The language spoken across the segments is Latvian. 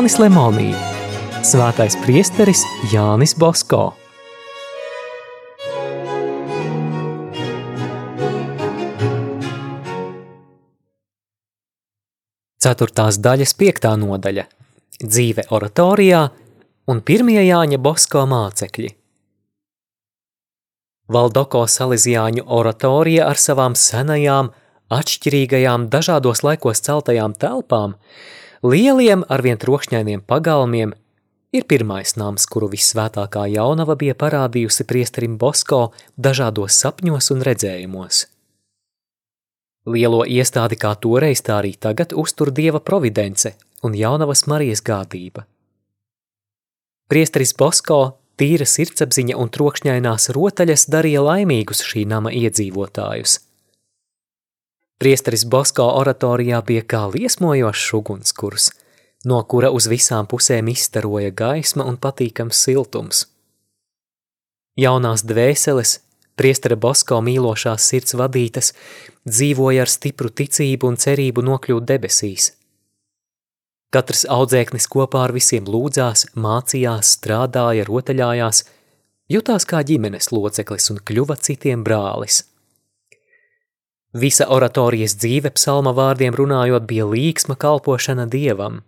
Jānis Lemonī, Svētais priesteris Jānis Bosko. Ceturtās daļas piektā nodaļa – dzīve oratorijā un pirmie Jāņa Bosko mācekļi. Valdoko Salesiāņu oratorija ar savām senajām, atšķirīgajām, dažādos laikos celtajām telpām, lieliem arvien trokšņainiem pagalmiem, ir pirmais nams, kuru visvētākā jaunava bija parādījusi priesterim Bosko dažādos sapņos un redzējumos. Lielo iestādi kā toreiz, tā arī tagad uztur dieva providence un jaunavas Marijas gādība. Priesteris Bosko, tīra sirdsapziņa un trokšņainās rotaļas darīja laimīgus šī nama iedzīvotājus. Priesteris Bosko oratorijā bija kā liesmojošs ugunskurs, no kura uz visām pusēm izstaroja gaisma un patīkams siltums. Jaunās dvēseles, priestera Bosko mīlošās sirds vadītas, dzīvoja ar stipru ticību un cerību nokļūt debesīs. Katrs audzēknis kopā ar visiem lūdzās, mācījās, strādāja, rotaļājās, jutās kā ģimenes loceklis un kļuva citiem brālis. Visa oratorijas dzīve psalma vārdiem runājot bija līksma kalpošana dievam.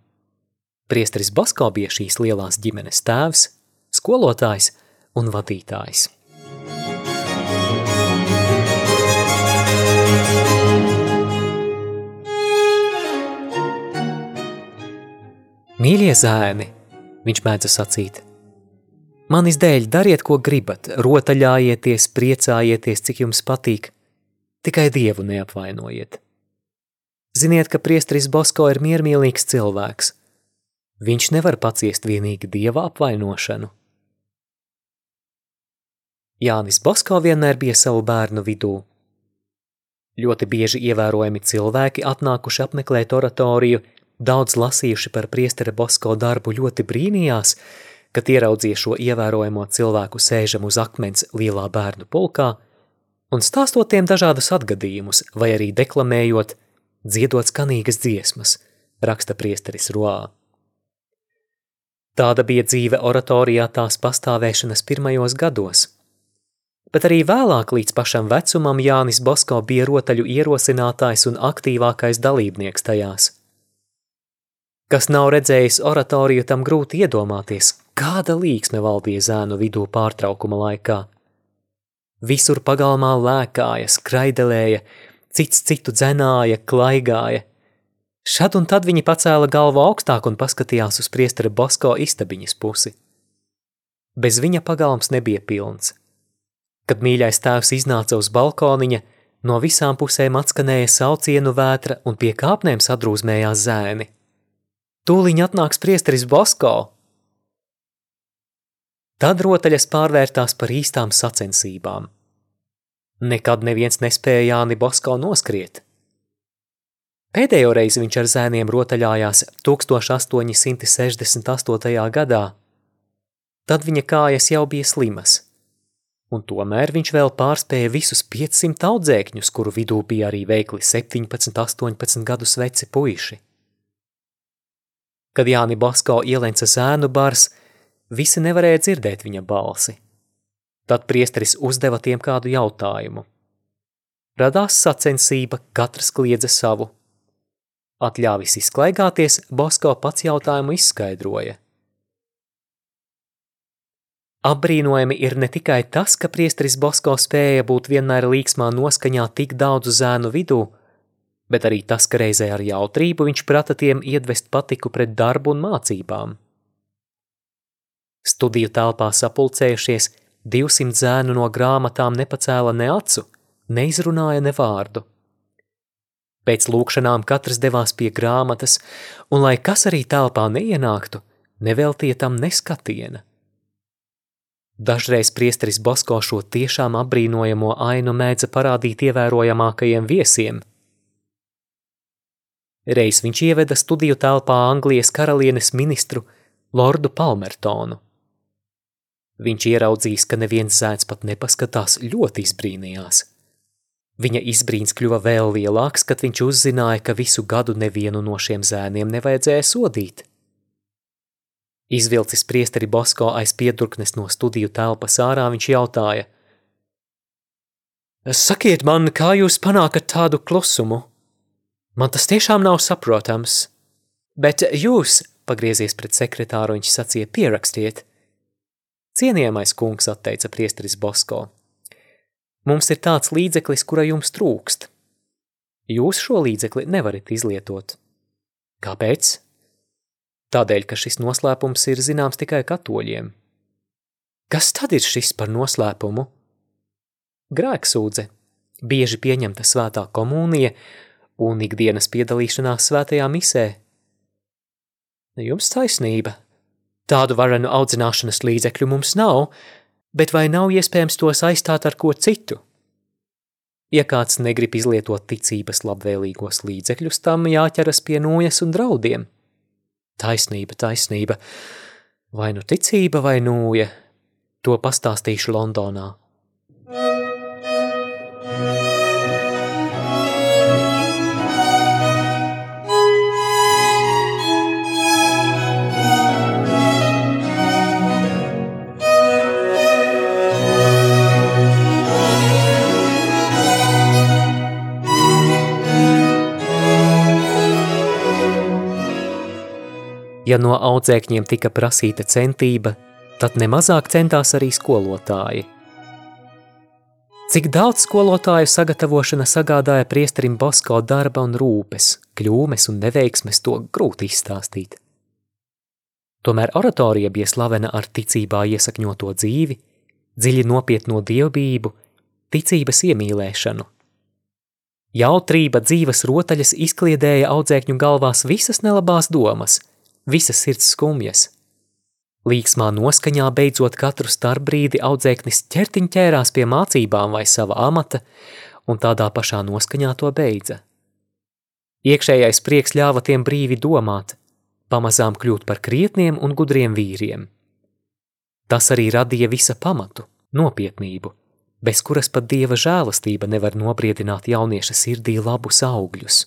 Priesteris Basko bija šīs lielās ģimenes tēvs, skolotājs un vadītājs. Mīļie zēni, viņš mēdza sacīt. Manis dēļ dariet, ko gribat, rotaļājieties, priecājieties, cik jums patīk, tikai Dievu neapvainojiet. Ziniet, ka priestris Bosko ir miermīlīgs cilvēks. Viņš nevar paciest vienīgi Dieva apvainošanu. Jānis Bosko vienmēr bija savu bērnu vidū. Ļoti bieži ievērojami cilvēki atnākuši apmeklēt oratoriju – Daudz lasījuši par priestera Bosko darbu ļoti brīnījās, kad ieraudzīja šo ievērojamo cilvēku sēžam uz akmens lielā bērnu pulkā un stāstot tiem dažādus atgadījumus vai arī deklamējot, dziedot skanīgas dziesmas, raksta priesteris Roā. Tāda bija dzīve oratorijā tās pastāvēšanas pirmajos gados. Bet arī vēlāk līdz pašam vecumam Jānis Bosko bija rotaļu ierosinātājs un aktīvākais dalībnieks tajās – Kas nav redzējis oratoriju, tam grūti iedomāties, kāda līksme valdīja zēnu vidū pārtraukuma laikā. Visur pagalmā lēkāja, skraidelēja, cits citu dzenāja, klaigāja. Šad un tad viņi pacēla galvu augstāk un paskatījās uz priestera Bosko istabiņas pusi. Bez viņa pagalms nebija pilns. Kad mīļais tēvs iznāca uz balkoniņa, no visām pusēm atskanēja saucienu vētra un pie kāpnēm sadrūzmējās zēni. Tūliņ atnāks priesteris Bosko. Tad rotaļas pārvērtās par īstām sacensībām. Nekad neviens nespēja Jāni Bosko noskriet. Pēdējo reizi viņš ar zēniem rotaļājās 1868. gadā. Tad viņa kājas jau bija slimas, un tomēr viņš vēl pārspēja visus 500 audzēkņus, kuru vidū bija arī veikli 17, 18 gadus veci puiši. Kad Jāni Basko ielenca zēnu bars, visi nevarēja dzirdēt viņa balsi. Tad priesteris uzdeva tiem kādu jautājumu. Radās sacensība, katrs kliedza savu. Atļāvis izklaigāties, Basko pats jautājumu izskaidroja. Apbrīnojami ir ne tikai tas, ka priesteris Basko spēja būt vienmēr līksmā noskaņā tik daudzu zēnu vidū, bet arī tas, ka reizē ar jautrību viņš prata tiem iedvest patiku pret darbu un mācībām. Studiju telpā sapulcējušies, 200 zēnu no grāmatām nepacēla ne acu, neizrunāja ne vārdu. Pēc lūkšanām katrs devās pie grāmatas, un lai kas arī telpā neienāktu, neveltīja tam neskatiena. Dažreiz priesteris Bosko šo tiešām apbrīnojamo ainu mēdza parādīt ievērojamākajiem viesiem – Reiz viņš ieveda studiju telpā Anglijas karalienes ministru Lordu Palmertonu. Viņš ieraudzījis, ka neviens zēns pat nepaskatās, ļoti izbrīnījās. Viņa izbrīns kļuva vēl lielāks, kad viņš uzzināja, ka visu gadu nevienu no šiem zēniem nevajadzēja sodīt. Izvilcis priesteri Bosko aiz piedurknes no studiju telpas ārā, viņš jautāja – Sakiet man, kā jūs panākat tādu klusumu? Man tas tiešām nav saprotams. Bet jūs, pagriezies pret sekretāru, viņš sacīja, pierakstiet. Cienījamais kungs, atteica priesteris Bosko. Mums ir tāds līdzeklis, kura jums trūkst. Jūs šo līdzekli nevarat izlietot. Kāpēc? Tādēļ, ka šis noslēpums ir zināms tikai katoļiem. Kas tad ir šis par noslēpumu? grēksūdze, bieži pieņemta svētā komunija un ikdienas piedalīšanās svētajā misē. Jums taisnība. Tādu varenu audzināšanas līdzekļu mums nav, bet vai nav iespējams tos aizstāt ar ko citu? Ja kāds negrib izlietot ticības labvēlīgos līdzekļus, tam jāķeras pie nojas un draudiem. Taisnība, taisnība. Vai nu ticība vai nūja, to pastāstīšu Londonā. Ja no audzēkņiem tika prasīta centība, tad nemazāk centās arī skolotāji. Cik daudz skolotāju sagatavošana sagādāja priesterim Bosko darba un rūpes, kļūmes un neveiksmes, to grūti izstāstīt. Tomēr oratorija bija slavena ar ticībā iesakņoto dzīvi, dziļi nopietno dievbību, ticības iemīlēšanu. Jautrība dzīves rotaļas izkliedēja audzēkņu galvās visas nelabās domas – visas sirds skumjas. Līksmā noskaņā beidzot katru starpbrīdi audzēknis ķertiņ ķērās pie mācībām vai sava amata, un tādā pašā noskaņā to beidza. Iekšējais prieks ļāva tiem brīvi domāt, pamazām kļūt par krietniem un gudriem vīriem. Tas arī radīja visa pamatu, nopietnību, bez kuras pat dieva žēlastība nevar nobriedināt jaunieša sirdī labus augļus.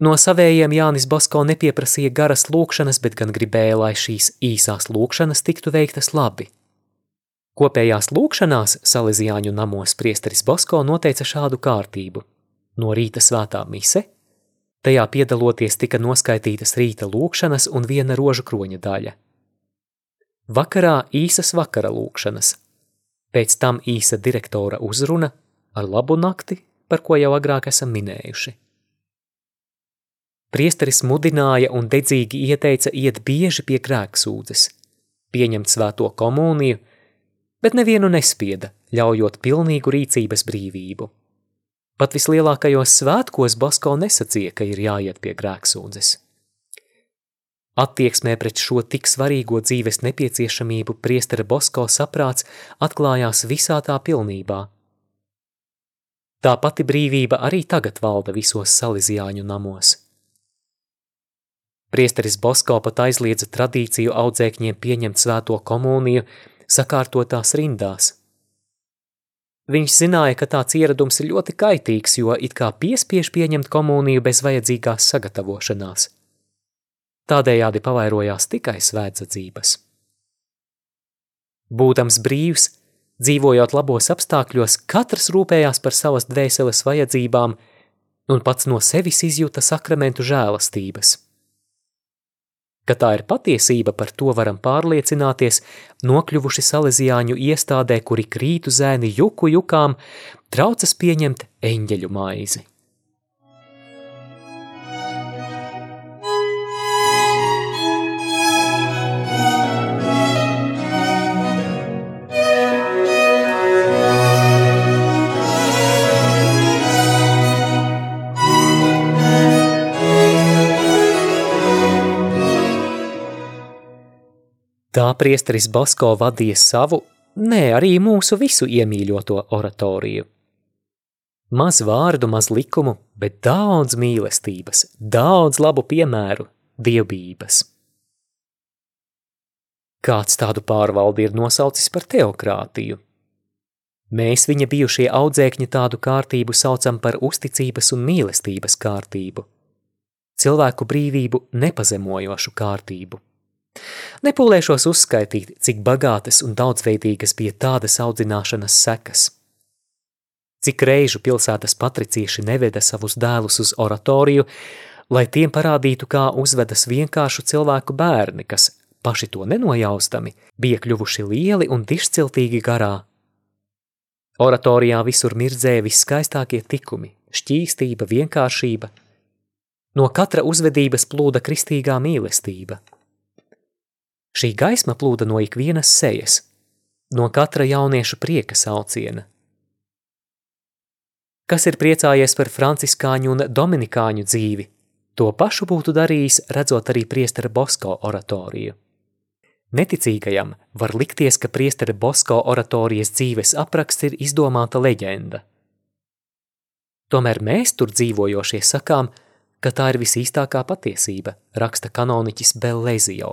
No savējiem Jānis Basko nepieprasīja garas lūkšanas, bet gan gribēja, lai šīs īsās lūkšanas tiktu veiktas labi. Kopējās lūkšanās Salesiāņu namos priesteris Basko noteica šādu kārtību. No rīta svētā mise, tajā piedaloties tika noskaitītas rīta lūkšanas un viena rožu kroņa daļa. Vakarā īsas vakara lūkšanas, pēc tam īsa direktora uzruna ar labu nakti, par ko jau agrāk esam minējuši. Priesteris mudināja un dedzīgi ieteica iet bieži pie grēksūdzes, pieņemt svēto komuniju, bet nevienu nespieda, ļaujot pilnīgu rīcības brīvību. Pat vislielākajos svētkos Basko nesacīja, ka ir jāiet pie grēksūdzes. Attieksmē pret šo tik svarīgo dzīves nepieciešamību priestera Bosko saprāts atklājās visā tā pilnībā. Tā pati brīvība arī tagad valda visos salizjāņu namos. Priesteris Bosko pat aizliedza tradīciju audzēkņiem pieņemt svēto komuniju sakārtotās rindās. Viņš zināja, ka tāds ieradums ir ļoti kaitīgs, jo it kā piespiež pieņemt komuniju bez vajadzīgās sagatavošanās. Tādējādi pavairojās tikai svētdzadzības. Būtams brīvs, dzīvojot labos apstākļos, katrs rūpējās par savas dvēseles vajadzībām un pats no sevis izjūta sakramentu žēlastības – Ka tā ir patiesība, par to varam pārliecināties, nokļuvuši salezijāņu iestādē, kuri krītu zēni juku jukām, traucas pieņemt eņģeļu maizi. Tā priesteris Basko vadīja savu, nē, arī mūsu visu iemīļoto oratoriju. Maz vārdu, maz likumu, bet daudz mīlestības, daudz labu piemēru, dievbības. Kāds tādu pārvaldi ir nosaucis par teokrātiju. Mēs viņa bijušie audzēkņi tādu kārtību saucam par uzticības un mīlestības kārtību. cilvēku brīvību nepazemojošu kārtību. Nepūlēšos uzskaitīt, cik bagātas un daudzveidīgas bija tādas audzināšanas sekas. Cik reižu pilsētas patricieši neveda savus dēlus uz oratoriju, lai tiem parādītu, kā uzvedas vienkāršu cilvēku bērni, kas, paši to nenojaustami, bija kļuvuši lieli un dišciltīgi garā. Oratorijā visur mirdzēja viskaistākie tikumi, šķīstība, vienkāršība. No katra uzvedības plūda kristīgā mīlestība – Šī gaisma plūda no ikvienas sejas, no katra jaunieša prieka sauciena. Kas ir priecājies par franciskāņu un dominikāņu dzīvi, to pašu būtu darījis, redzot arī priestera Bosko oratoriju. Neticīgajam var likties, ka priestera Bosko oratorijas dzīves apraksts ir izdomāta leģenda. Tomēr mēs tur dzīvojošie sakām, ka tā ir visīstākā patiesība, raksta kanoniķis Bellezio.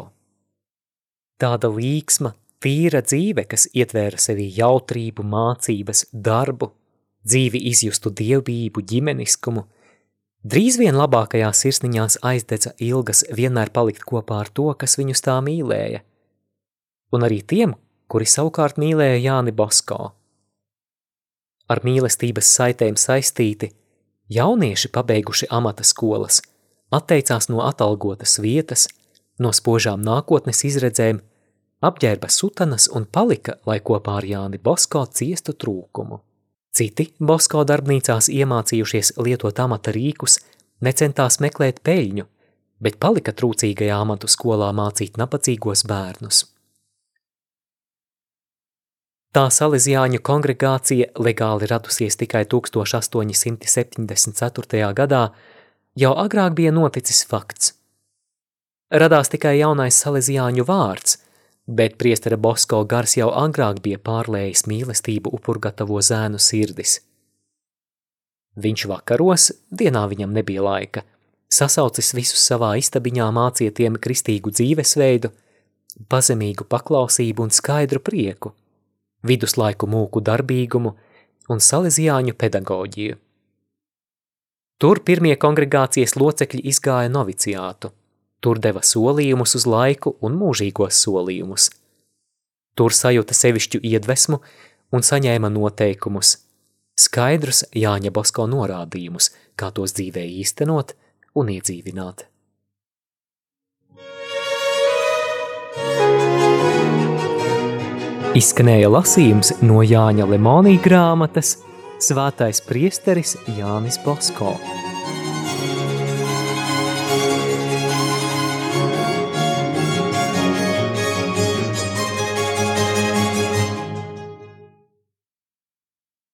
Tāda līksma, tīra dzīve, kas ietvēra sevī jautrību, mācības, darbu, dzīvi izjustu dievbību, ģimeniskumu, drīz vien labākajās sirsniņās aizdedza ilgas vienmēr palikt kopā ar to, kas viņus tā mīlēja, un arī tiem, kuri savukārt mīlēja Jāni Bosko. Ar mīlestības saitēm saistīti, jaunieši pabeiguši amata skolas, atteicās no atalgotas vietas, no spožām nākotnes izredzēm, apģērba sutanas un palika, lai kopā ar Jāni Bosko ciestu trūkumu. Citi Bosko darbnīcās iemācījušies lietot amata rīkus, necentās meklēt peļņu, bet palika trūcīgajā amatu skolā mācīt nabadzīgos bērnus. Tā salīdzjāņu kongregācija legāli radusies tikai 1874. gadā, jau agrāk bija noticis fakts. Radās tikai jaunais salīdzjāņu vārds, bet priestera Bosko gars jau agrāk bija pārlējis mīlestību upurgatavo zēnu sirdis. Viņš vakaros, dienā viņam nebija laika, sasaucis visus savā istabiņā mācietiem kristīgu dzīvesveidu, pazemīgu paklausību un skaidru prieku, viduslaiku mūku darbīgumu un salīdzjāņu pedagoģiju. Tur pirmie kongregācijas locekļi izgāja noviciātu – Tur deva solījumus uz laiku un mūžīgos solījumus. Tur sajuta sevišķu iedvesmu un saņēma noteikumus, skaidrus Jāņa Bosko norādījumus, kā tos dzīvē īstenot un iedzīvināt. Izskanēja lasījums no Jāņa Lemonī grāmatas Svētais priesteris Jānis Bosko.